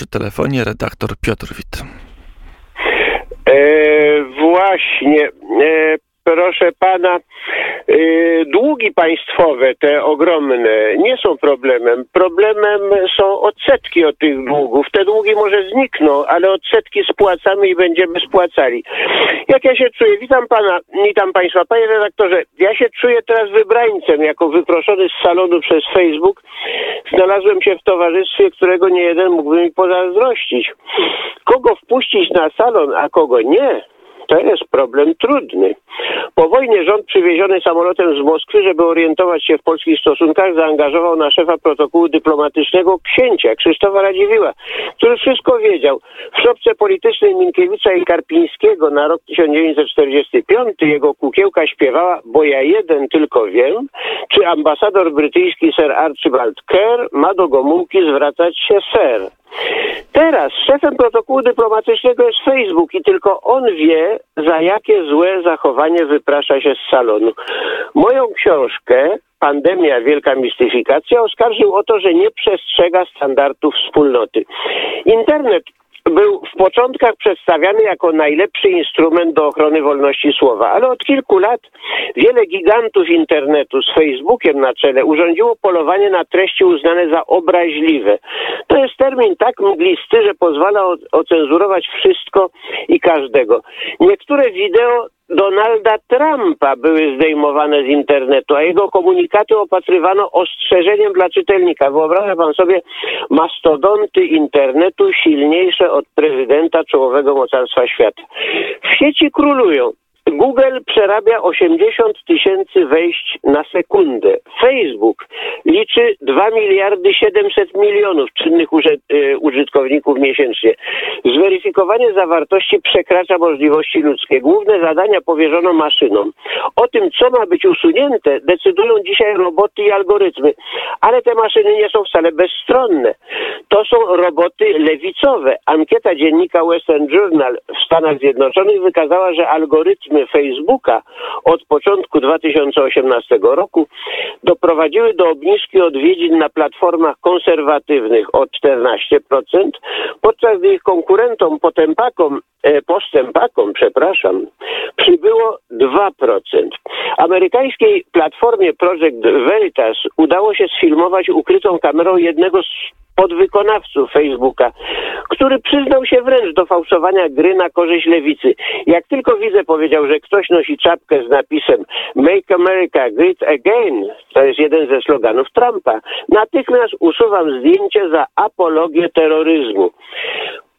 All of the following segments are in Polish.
przy telefonie redaktor Piotr Wit. E, właśnie, e, proszę pana, e, długi państwowe, te ogromne, nie są problemem. Problemem są odsetki od tych długów. Te długi może znikną, ale odsetki spłacamy i będziemy spłacali. Jak ja się czuję? Witam pana, witam państwa. Panie redaktorze, ja się czuję teraz wybrańcem, jako wyproszony z salonu przez Facebook. Znalazłem się w towarzystwie, którego nie jeden mógłby mi pozazdrościć. Kogo wpuścić na salon, a kogo nie? To jest problem trudny. Po wojnie rząd przywieziony samolotem z Moskwy, żeby orientować się w polskich stosunkach, zaangażował na szefa protokołu dyplomatycznego księcia Krzysztofa Radziwiła, który wszystko wiedział. W szopce politycznej Minkiewicza i Karpińskiego na rok 1945 jego kukiełka śpiewała, bo ja jeden tylko wiem, czy ambasador brytyjski Sir Archibald Kerr ma do Gomułki zwracać się ser. Teraz szefem protokołu dyplomatycznego jest Facebook i tylko on wie, za jakie złe zachowanie wyprasza się z salonu. Moją książkę Pandemia, wielka mistyfikacja oskarżył o to, że nie przestrzega standardów wspólnoty. Internet był w początkach przedstawiany jako najlepszy instrument do ochrony wolności słowa, ale od kilku lat wiele gigantów internetu z Facebookiem na czele urządziło polowanie na treści uznane za obraźliwe. To jest termin tak mglisty, że pozwala ocenzurować wszystko i każdego. Niektóre wideo Donalda Trumpa były zdejmowane z internetu, a jego komunikaty opatrywano ostrzeżeniem dla czytelnika. Wyobraża pan sobie mastodonty internetu silniejsze od prezydenta czołowego mocarstwa świata. W sieci królują Google przerabia 80 tysięcy wejść na sekundę. Facebook liczy 2 miliardy 700 milionów czynnych e, użytkowników miesięcznie. Zweryfikowanie zawartości przekracza możliwości ludzkie. Główne zadania powierzono maszynom. O tym, co ma być usunięte, decydują dzisiaj roboty i algorytmy. Ale te maszyny nie są wcale bezstronne. To są roboty lewicowe. Ankieta dziennika Western Journal w Stanach Zjednoczonych wykazała, że algorytmy Facebooka od początku 2018 roku doprowadziły do obniżki odwiedzin na platformach konserwatywnych o 14%, podczas gdy ich konkurentom potempakom, e, postępakom, przepraszam, przybyło 2%. Amerykańskiej platformie Project Veritas udało się sfilmować ukrytą kamerą jednego z podwykonawców Facebooka, który przyznał się wręcz do fałszowania gry na korzyść lewicy. Jak tylko widzę, powiedział, że ktoś nosi czapkę z napisem Make America Great Again, to jest jeden ze sloganów Trumpa, natychmiast usuwam zdjęcie za apologię terroryzmu.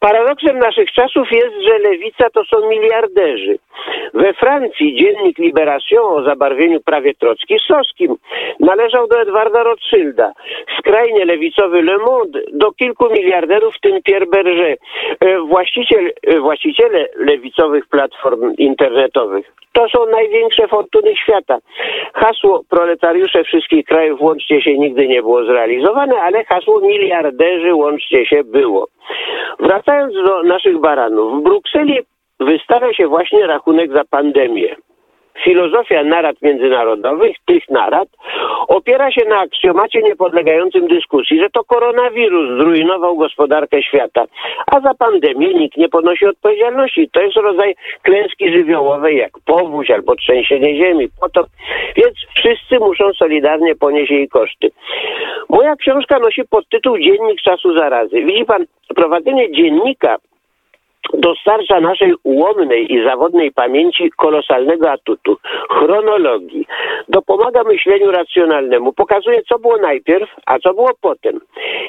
Paradoksem naszych czasów jest, że lewica to są miliarderzy. We Francji dziennik Libération o zabarwieniu prawie trockistowskim należał do Edwarda Rothschilda. Skrajnie lewicowy Le Monde do kilku miliarderów, w tym Pierre Berger, e, właściciel, e, właściciele lewicowych platform internetowych. To są największe fortuny świata. Hasło proletariusze wszystkich krajów łącznie się nigdy nie było zrealizowane, ale hasło miliarderzy łącznie się było. Wracając do naszych baranów, w Brukseli wystawia się właśnie rachunek za pandemię. Filozofia narad międzynarodowych, tych narad, opiera się na aksjomacie niepodlegającym dyskusji, że to koronawirus zrujnował gospodarkę świata, a za pandemię nikt nie ponosi odpowiedzialności. To jest rodzaj klęski żywiołowej jak powódź albo trzęsienie ziemi, potop, więc wszyscy muszą solidarnie ponieść jej koszty. Moja książka nosi podtytuł Dziennik czasu zarazy. Widzi pan, prowadzenie dziennika dostarcza naszej ułomnej i zawodnej pamięci kolosalnego atutu, chronologii. Dopomaga myśleniu racjonalnemu, pokazuje, co było najpierw, a co było potem.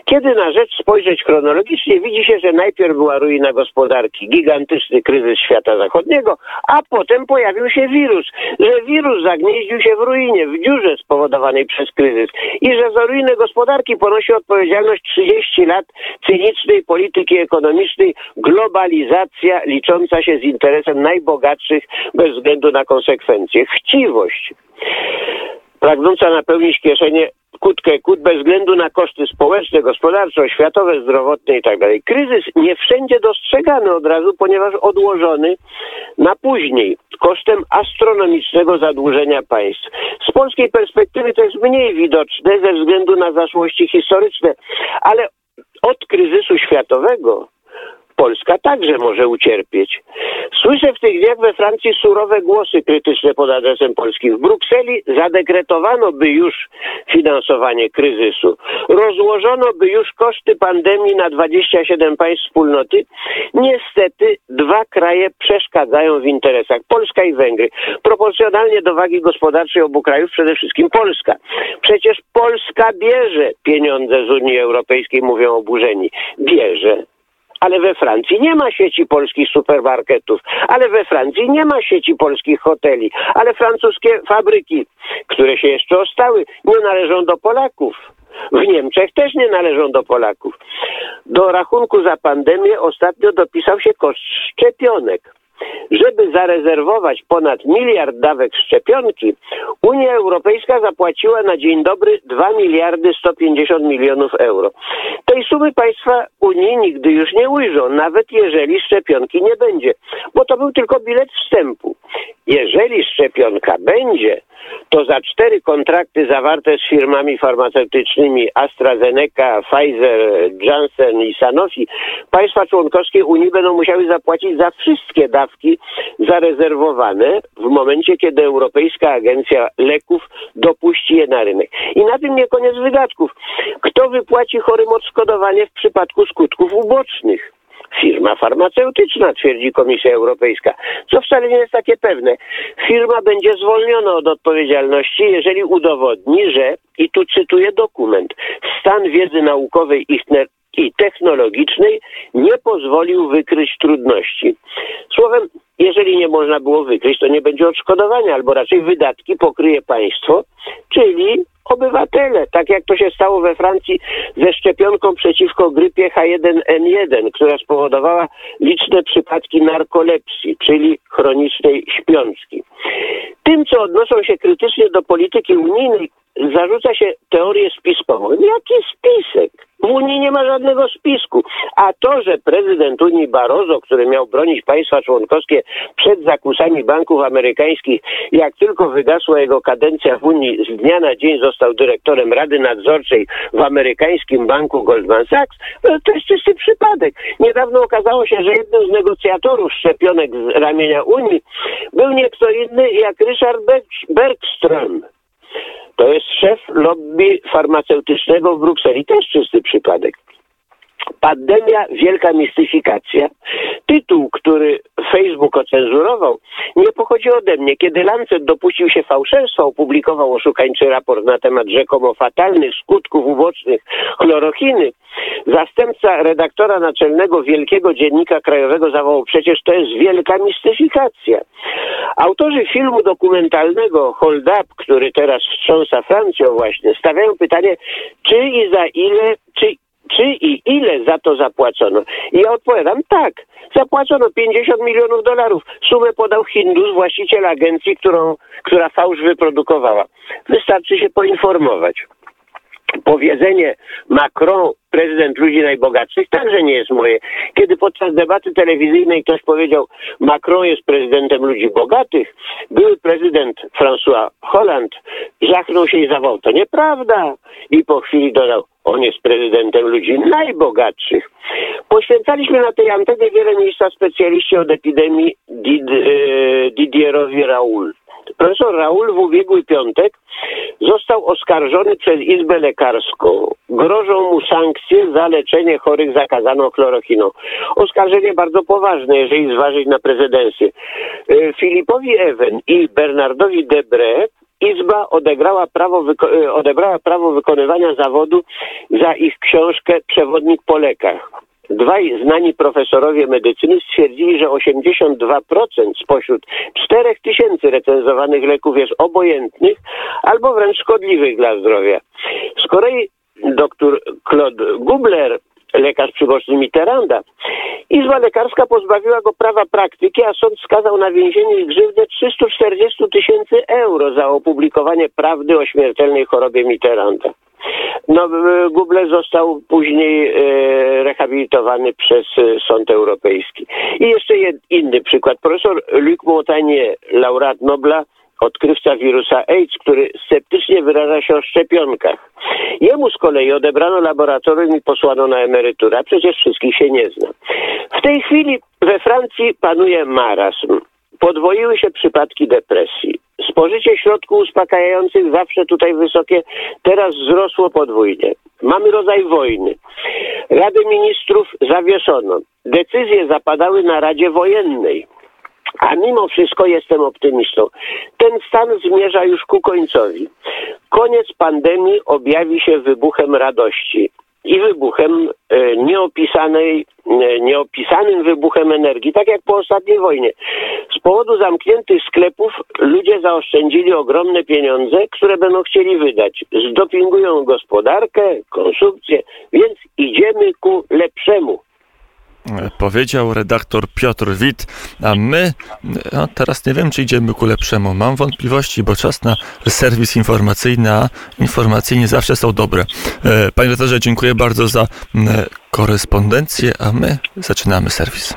Kiedy na rzecz spojrzeć chronologicznie, widzi się, że najpierw była ruina gospodarki, gigantyczny kryzys świata zachodniego, a potem pojawił się wirus, że wirus zagnieździł się w ruinie, w dziurze spowodowanej przez kryzys i że za ruinę gospodarki ponosi odpowiedzialność 30 lat cynicznej polityki ekonomicznej, globalizacji, licząca się z interesem najbogatszych bez względu na konsekwencje. Chciwość pragnąca napełnić kieszenie kutkę kut bez względu na koszty społeczne, gospodarcze, oświatowe, zdrowotne itd. Tak Kryzys nie wszędzie dostrzegany od razu, ponieważ odłożony na później kosztem astronomicznego zadłużenia państw. Z polskiej perspektywy to jest mniej widoczne ze względu na zaszłości historyczne, ale od kryzysu światowego Polska także może ucierpieć. Słyszę w tych dniach we Francji surowe głosy krytyczne pod adresem Polski. W Brukseli zadekretowano by już finansowanie kryzysu. Rozłożono by już koszty pandemii na 27 państw wspólnoty. Niestety dwa kraje przeszkadzają w interesach. Polska i Węgry. Proporcjonalnie do wagi gospodarczej obu krajów przede wszystkim Polska. Przecież Polska bierze pieniądze z Unii Europejskiej, mówią oburzeni. Bierze ale we Francji nie ma sieci polskich supermarketów, ale we Francji nie ma sieci polskich hoteli, ale francuskie fabryki, które się jeszcze ostały, nie należą do Polaków. W Niemczech też nie należą do Polaków. Do rachunku za pandemię ostatnio dopisał się koszt szczepionek. Żeby zarezerwować ponad miliard dawek szczepionki, Unia Europejska zapłaciła na dzień dobry 2 miliardy 150 milionów euro. Tej sumy państwa Unii nigdy już nie ujrzą, nawet jeżeli szczepionki nie będzie, bo to był tylko bilet wstępu. Jeżeli szczepionka będzie, to za cztery kontrakty zawarte z firmami farmaceutycznymi AstraZeneca, Pfizer, Janssen i Sanofi, państwa członkowskie Unii będą musiały zapłacić za wszystkie dawki zarezerwowane w momencie, kiedy Europejska Agencja Leków dopuści je na rynek. I na tym nie koniec wydatków. Kto wypłaci chorym odszkodowanie w przypadku skutków ubocznych? firma farmaceutyczna, twierdzi Komisja Europejska, co wcale nie jest takie pewne. Firma będzie zwolniona od odpowiedzialności, jeżeli udowodni, że, i tu cytuję dokument, stan wiedzy naukowej i technologicznej nie pozwolił wykryć trudności. Słowem, jeżeli nie można było wykryć, to nie będzie odszkodowania, albo raczej wydatki pokryje państwo, czyli obywatele, tak jak to się stało we Francji ze szczepionką przeciwko grypie H1N1, która spowodowała liczne przypadki narkolepsji, czyli chronicznej śpiączki. Tym, co odnoszą się krytycznie do polityki unijnej, zarzuca się teorię spiskową. Jaki spisek? W Unii nie ma żadnego spisku. A to, że prezydent Unii Barroso, który miał bronić państwa członkowskie przed zakusami banków amerykańskich, jak tylko wygasła jego kadencja w Unii, z dnia na dzień został dyrektorem Rady Nadzorczej w amerykańskim banku Goldman Sachs, no to jest czysty przypadek. Niedawno okazało się, że jednym z negocjatorów szczepionek z ramienia Unii był nie kto inny jak Richard Bergström. To jest szef lobby farmaceutycznego w Brukseli, też czysty przypadek. Pandemia, wielka mistyfikacja. Tytuł, który Facebook ocenzurował, nie pochodzi ode mnie. Kiedy Lancet dopuścił się fałszerstwa, opublikował oszukańczy raport na temat rzekomo fatalnych skutków ubocznych chlorochiny, zastępca redaktora naczelnego Wielkiego Dziennika Krajowego zawołał, przecież to jest wielka mistyfikacja. Autorzy filmu dokumentalnego Hold Up, który teraz wstrząsa Francją właśnie, stawiają pytanie, czy i za ile, czy czy i ile za to zapłacono? I ja odpowiadam, tak, zapłacono 50 milionów dolarów. Sumę podał Hindus, właściciel agencji, którą, która fałsz wyprodukowała. Wystarczy się poinformować powiedzenie Macron, prezydent ludzi najbogatszych, także nie jest moje. Kiedy podczas debaty telewizyjnej ktoś powiedział, Macron jest prezydentem ludzi bogatych, były prezydent François Hollande żachnął się i zawołał, to nieprawda. I po chwili dodał, on jest prezydentem ludzi najbogatszych. Poświęcaliśmy na tej antenie wiele miejsca specjaliści od epidemii Did, e, Didierowi Raoul. Profesor Raul w ubiegły piątek został oskarżony przez Izbę Lekarską. Grożą mu sankcje za leczenie chorych zakazaną chlorochiną. Oskarżenie bardzo poważne, jeżeli zważyć na prezydencję. E, Filipowi Ewen i Bernardowi Debre Izba odegrała prawo e, odebrała prawo wykonywania zawodu za ich książkę Przewodnik po lekach. Dwaj znani profesorowie medycyny stwierdzili, że 82% spośród 4000 recenzowanych leków jest obojętnych albo wręcz szkodliwych dla zdrowia. Z kolei dr Claude Gubler lekarz przyboczny Mitterranda. Izba lekarska pozbawiła go prawa praktyki, a sąd skazał na więzienie i grzywnę 340 tysięcy euro za opublikowanie prawdy o śmiertelnej chorobie Mitterranda. No, Google został później e, rehabilitowany przez e, Sąd Europejski. I jeszcze inny przykład. Profesor Luc Montagnier, laureat Nobla, odkrywca wirusa AIDS, który sceptycznie wyraża się o szczepionkach. Jemu z kolei odebrano laboratorium i posłano na emeryturę, a przecież wszystkich się nie zna. W tej chwili we Francji panuje marazm. Podwoiły się przypadki depresji. Spożycie środków uspokajających zawsze tutaj wysokie, teraz wzrosło podwójnie. Mamy rodzaj wojny. Rady Ministrów zawieszono. Decyzje zapadały na Radzie Wojennej. A mimo wszystko jestem optymistą. Ten stan zmierza już ku końcowi. Koniec pandemii objawi się wybuchem radości i wybuchem e, nieopisanej, e, nieopisanym wybuchem energii, tak jak po ostatniej wojnie. Z powodu zamkniętych sklepów ludzie zaoszczędzili ogromne pieniądze, które będą chcieli wydać. Zdopingują gospodarkę, konsumpcję, więc idziemy ku lepszemu. Powiedział redaktor Piotr Wit, a my no teraz nie wiem, czy idziemy ku lepszemu. Mam wątpliwości, bo czas na serwis informacyjny, a informacje nie zawsze są dobre. E, panie redaktorze, dziękuję bardzo za korespondencję, a my zaczynamy serwis.